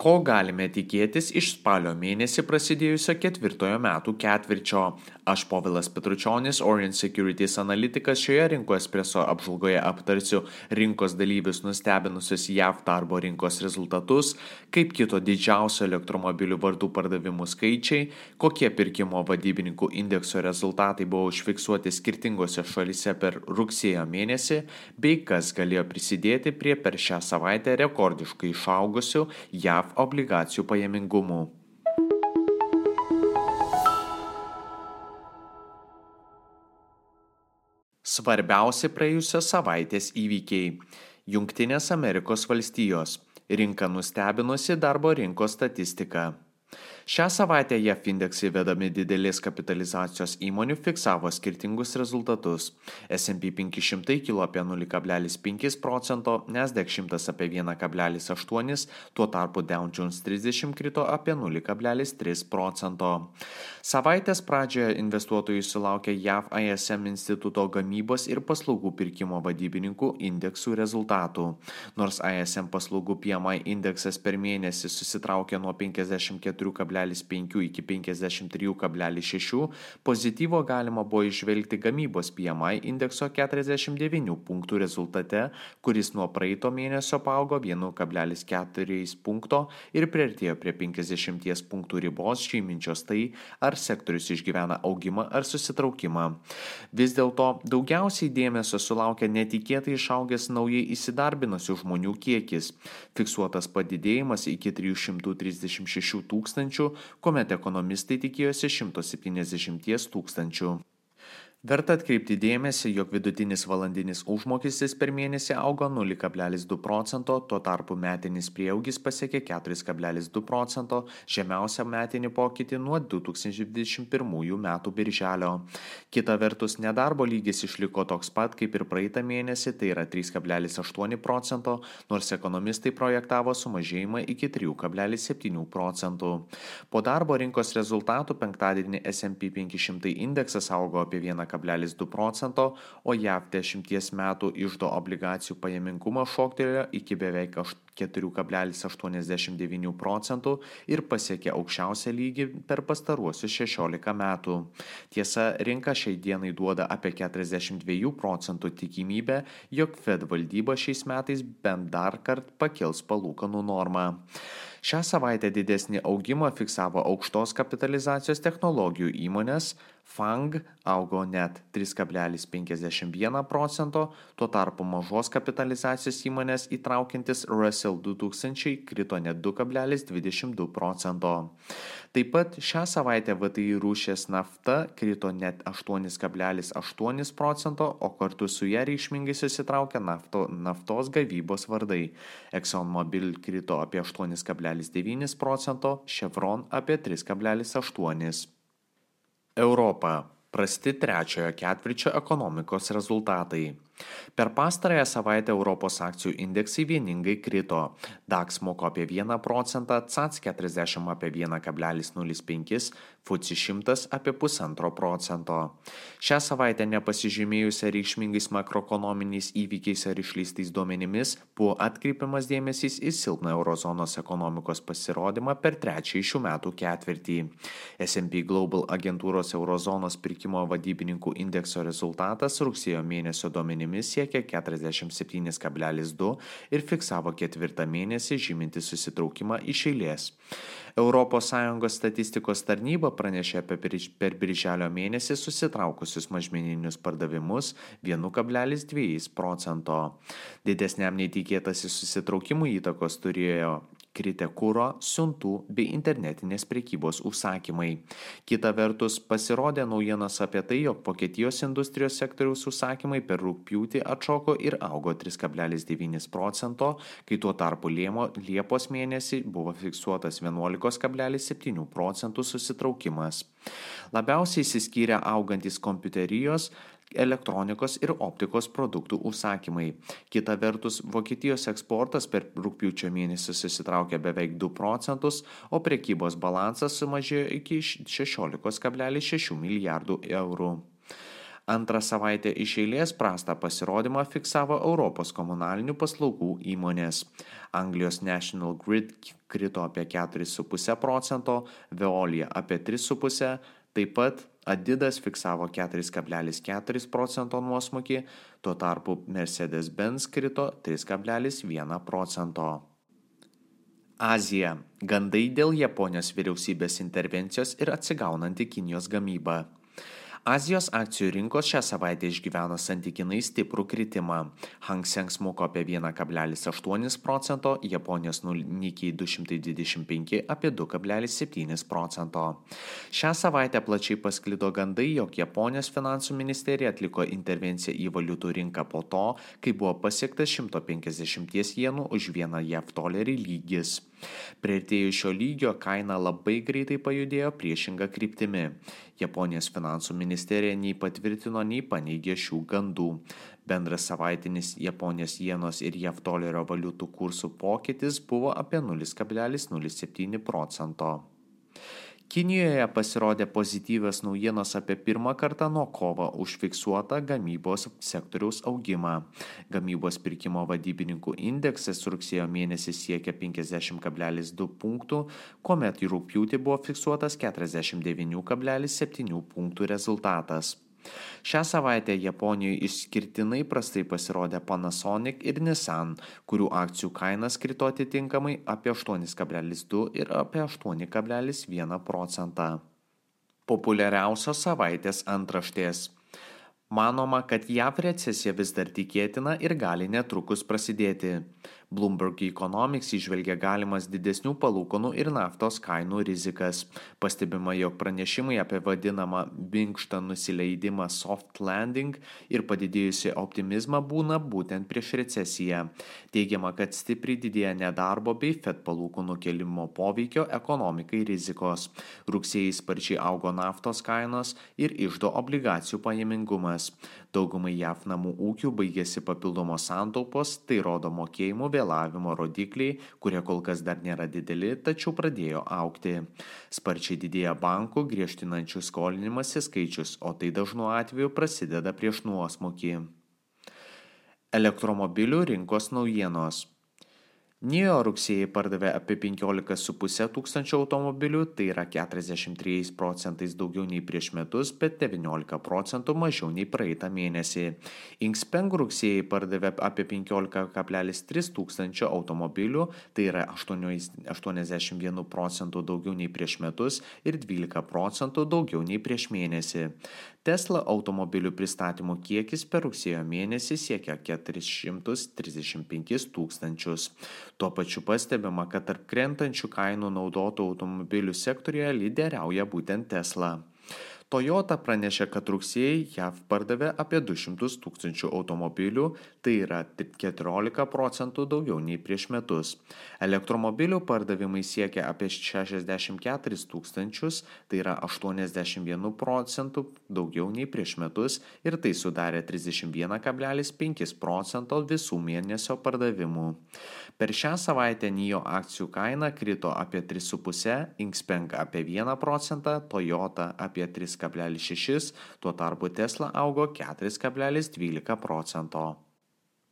Ko galime tikėtis iš spalio mėnesį prasidėjusio ketvirtojo metų ketvirčio? Aš Povilas Petručionis, Orient Securities analitikas šioje rinko espreso apžvalgoje aptarsiu rinkos dalyvius nustebinusius JAV darbo rinkos rezultatus, kaip kito didžiausio elektromobilių vardų pardavimų skaičiai, kokie pirkimo vadybininkų indekso rezultatai buvo užfiksuoti skirtingose šalise per rugsėjo mėnesį, bei kas galėjo prisidėti prie per šią savaitę rekordiškai išaugusių JAV JAV obligacijų pajamingumų. Svarbiausi praėjusios savaitės įvykiai. Junktinės Amerikos valstijos. Rinka nustebinusi darbo rinkos statistika. Šią savaitę JAF indeksai vedami didelės kapitalizacijos įmonių fiksavo skirtingus rezultatus. S&P 500 kilo apie 0,5 procento, Nasdaq 100 apie 1,8, tuo tarpu Dow Jones 30 krito apie 0,3 procento. Savaitės pradžioje investuotojai sulaukė JAV ISM instituto gamybos ir paslaugų pirkimo vadybininkų indeksų rezultatų. Nors ISM paslaugų PMI indeksas per mėnesį susitraukė nuo 54,5 53,5 iki 53,6, pozityvo galima buvo išvelgti gamybos PMI indekso 49 punktų rezultate, kuris nuo praeito mėnesio paaugo 1,4 punkto ir prieartėjo prie 50 punktų ribos žyminčios tai, ar sektorius išgyvena augimą ar susitraukimą. Vis dėlto daugiausiai dėmesio sulaukia netikėtai išaugęs naujai įsidarbinusių žmonių kiekis, fiksuotas padidėjimas iki 336 tūkstančių kuomet ekonomistai tikėjosi 170 tūkstančių. Verta atkreipti dėmesį, jog vidutinis valandinis užmokestis per mėnesį augo 0,2 procento, tuo tarpu metinis prieaugis pasiekė 4,2 procento, žemiausią metinį pokytį nuo 2021 metų birželio. Kita vertus, nedarbo lygis išliko toks pat kaip ir praeitą mėnesį, tai yra 3,8 procento, nors ekonomistai projektavo sumažėjimą iki 3,7 procentų. Po darbo rinkos rezultatų penktadienį S&P 500 indeksas augo apie 1,5 1,2 procento, o JAV 10 metų išdo obligacijų pajamingumo šoktelėjo iki beveik 4,89 procentų ir pasiekė aukščiausią lygį per pastaruosius 16 metų. Tiesa, rinka šiai dienai duoda apie 42 procentų tikimybę, jog Fed valdyba šiais metais bent dar kart pakils palūkanų normą. Šią savaitę didesnį augimą fiksavo aukštos kapitalizacijos technologijų įmonės, FANG augo net 3,51 procento, tuo tarpu mažos kapitalizacijos įmonės įtraukiantis Russell 2000 krito net 2,22 procento. Taip pat šią savaitę VTI rūšės nafta krito net 8,8 procento, o kartu su ją reikšmingai susitraukė nafto, naftos gavybos vardai. ExxonMobil krito apie 8,9 procento, Chevron apie 3,8. Europa. Prasti trečiojo ketvirčio ekonomikos rezultatai. Per pastarąją savaitę Europos akcijų indeksai vieningai krito. DAX moko apie 1 procentą, CAC 40 apie 1,05, FUCI 100 apie 1,5 procento. Šią savaitę nepasižymėjusią reikšmingais makroekonominiais įvykiais ar išleistais duomenimis buvo atkreipiamas dėmesys į silpną eurozonos ekonomikos pasirodymą per trečiąjį šių metų ketvirtį. S&P Global agentūros eurozonos pirkimo vadybininkų indekso rezultatas rugsėjo mėnesio duomenimis duomenimis siekė 47,2 ir fiksavo ketvirtą mėnesį žyminti susitraukimą iš eilės. ES statistikos tarnyba pranešė apie per birželio mėnesį susitraukusius mažmeninius pardavimus 1,2 procento. Didesniam neįtikėtasi susitraukimui įtakos turėjo kritę kūro, siuntų bei internetinės prekybos užsakymai. Kita vertus, pasirodė naujienos apie tai, jog Vokietijos industrijos sektoriaus užsakymai per rūpjūtį atšoko ir augo 3,9 procento, kai tuo tarpu Liemo, Liepos mėnesį buvo fiksuotas 11,7 procentų susitraukimas. Labiausiai įsiskyrė augantis kompiuterijos, elektronikos ir optikos produktų užsakymai. Kita vertus, Vokietijos eksportas per rūpiučio mėnesį susitraukė beveik 2 procentus, o prekybos balansas sumažėjo iki 16,6 milijardų eurų. Antrą savaitę iš eilės prastą pasirodymą fiksavo Europos komunalinių paslaugų įmonės. Anglijos National Grid krito apie 4,5 procento, Veolia apie 3,5, taip pat Adidas fiksavo 4,4 procento nuosmukį, tuo tarpu Mercedes-Benz krito 3,1 procento. Azija. Gandai dėl Japonijos vyriausybės intervencijos ir atsigaunanti Kinijos gamyba. Azijos akcijų rinkos šią savaitę išgyveno santykinai stiprų kritimą. Hang Seng smuko apie 1,8 procento, Japonijos Nikkei 225 apie 2,7 procento. Šią savaitę plačiai pasklido gandai, jog Japonijos finansų ministerija atliko intervenciją į valiutų rinką po to, kai buvo pasiektas 150 jenų už vieną JAV dolerį lygis. Prieartėjus šio lygio kaina labai greitai pajudėjo priešinga kryptimi. Japonijos finansų ministerija nei patvirtino, nei paneigė šių gandų. Bendras savaitinis Japonijos jenos ir JAV dolerio valiutų kursų pokytis buvo apie 0,07 procento. Kinijoje pasirodė pozityvios naujienos apie pirmą kartą nuo kovo užfiksuotą gamybos sektoriaus augimą. Gamybos pirkimo vadybininkų indeksas rugsėjo mėnesį siekia 50,2 punktų, kuomet į rūpjūtį buvo fiksuotas 49,7 punktų rezultatas. Šią savaitę Japonijoje išskirtinai prastai pasirodė Panasonic ir Nissan, kurių akcijų kainas krito atitinkamai apie 8,2 ir apie 8,1 procentą. Populiariausios savaitės antraštės. Manoma, kad JAV recesija vis dar tikėtina ir gali netrukus prasidėti. Bloomberg Economics išvelgia galimas didesnių palūkanų ir naftos kainų rizikas. Pastebima, jog pranešimai apie vadinamą minkštą nusileidimą soft landing ir padidėjusi optimizmą būna būtent prieš recesiją. Teigiama, kad stipriai didėja nedarbo bei FED palūkanų kelimo poveikio ekonomikai rizikos. Rugsėjai sparčiai augo naftos kainos ir išdo obligacijų pajamingumas. Daugumai JAF namų ūkių baigėsi papildomos santaupos, tai rodo mokėjimų vėlavimo rodikliai, kurie kol kas dar nėra dideli, tačiau pradėjo aukti. Sparčiai didėja bankų griežtinančių skolinimąsi skaičius, o tai dažnu atveju prasideda prieš nuosmukį. Elektromobilių rinkos naujienos. NIO rugsėjai pardavė apie 15,5 tūkstančių automobilių, tai yra 43 procentais daugiau nei prieš metus, bet 19 procentų mažiau nei praeitą mėnesį. Inkspeng rugsėjai pardavė apie 15,3 tūkstančio automobilių, tai yra 81 procentų daugiau nei prieš metus ir 12 procentų daugiau nei prieš mėnesį. Tesla automobilių pristatymų kiekis per rugsėjo mėnesį siekia 435 tūkstančius. Tuo pačiu pastebima, kad tarp krentančių kainų naudotų automobilių sektorijoje lyderiauja būtent Tesla. Toyota pranešė, kad rugsėjai JAV pardavė apie 200 tūkstančių automobilių, tai yra 14 procentų daugiau nei prieš metus. Elektromobilių pardavimai siekia apie 64 tūkstančius, tai yra 81 procentų daugiau nei prieš metus ir tai sudarė 31,5 procento visų mėnesio pardavimų. Per šią savaitę NIO akcijų kaina krito apie 3,5, Inkspeng apie 1 procentą, Toyota apie 3,6, tuo tarpu Tesla augo 4,12 procento.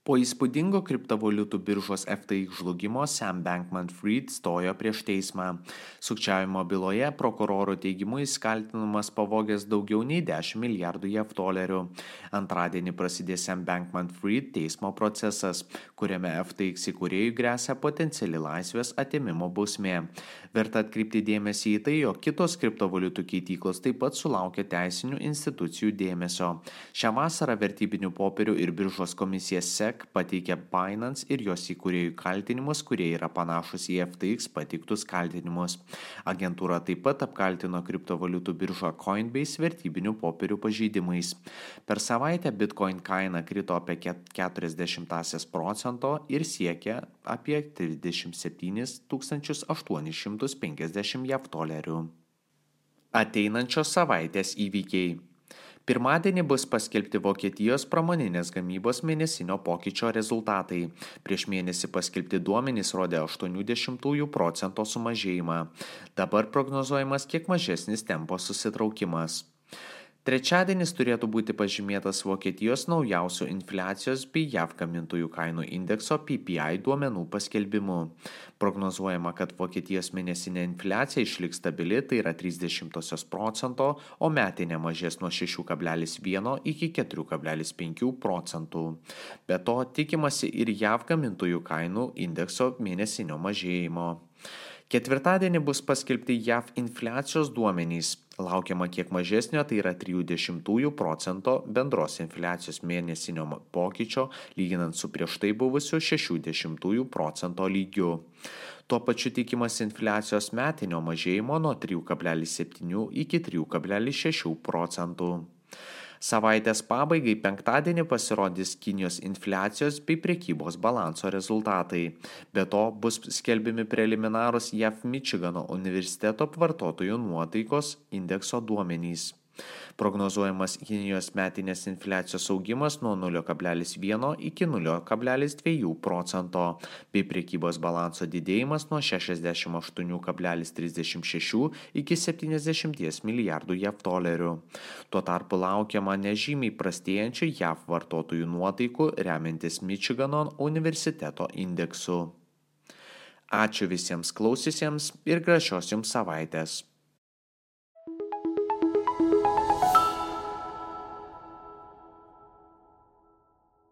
Po įspūdingo kriptovaliutų biržos FTX žlugimo Sam Bankman Fried stojo prieš teismą. Sukčiavimo byloje prokuroro teigimu jis kaltinamas pavogęs daugiau nei 10 milijardų JAV dolerių. Antradienį prasidės Sam Bankman Fried teismo procesas, kuriame FTX įkūrėjui grėsia potenciali laisvės atimimo bausmė. Verta atkreipti dėmesį į tai, jog kitos kriptovaliutų keityklos taip pat sulaukia teisinių institucijų dėmesio. Šią vasarą vertybinių popierių ir biržos komisija SEC SEC pateikė Binance ir jos įkūrėjų kaltinimus, kurie yra panašus į FTX pateiktus kaltinimus. Agentūra taip pat apkaltino kriptovaliutų biržą Coinbase vertybinių popierių pažeidimais. Per savaitę Bitcoin kaina krito apie 40 procento ir siekia apie 37 850 JAV dolerių. Ateinančios savaitės įvykiai. Pirmadienį bus paskelbti Vokietijos pramoninės gamybos mėnesinio pokyčio rezultatai. Prieš mėnesį paskelbti duomenys rodė 80 procento sumažėjimą. Dabar prognozuojamas kiek mažesnis tempo susitraukimas. Trečiadienis turėtų būti pažymėtas Vokietijos naujausių infliacijos bei JAV gamintojų kainų indekso PPI duomenų paskelbimu. Prognozuojama, kad Vokietijos mėnesinė infliacija išliks stabili, tai yra 30 procento, o metinė mažės nuo 6,1 iki 4,5 procentų. Be to tikimasi ir JAV gamintojų kainų indekso mėnesinio mažėjimo. Ketvirtadienį bus paskelbti JAV infliacijos duomenys. Laukiama kiek mažesnio, tai yra 30 procento bendros infliacijos mėnesinio pokyčio, lyginant su prieš tai buvusiu 60 procento lygiu. Tuo pačiu tikimas infliacijos metinio mažėjimo nuo 3,7 iki 3,6 procentų. Savaitės pabaigai penktadienį pasirodys Kinijos infliacijos bei priekybos balanso rezultatai. Be to bus skelbimi preliminarus JAV Mičigano universiteto vartotojų nuotaikos indekso duomenys. Prognozuojamas Kinijos metinės infliacijos augimas nuo 0,1 iki 0,2 procento, bei priekybos balanso didėjimas nuo 68,36 iki 70 milijardų JAV dolerių. Tuo tarpu laukiama nežymiai prastėjančių JAV vartotojų nuotaikų remiantis Michigano universiteto indeksu. Ačiū visiems klausysiems ir gražios jums savaitės.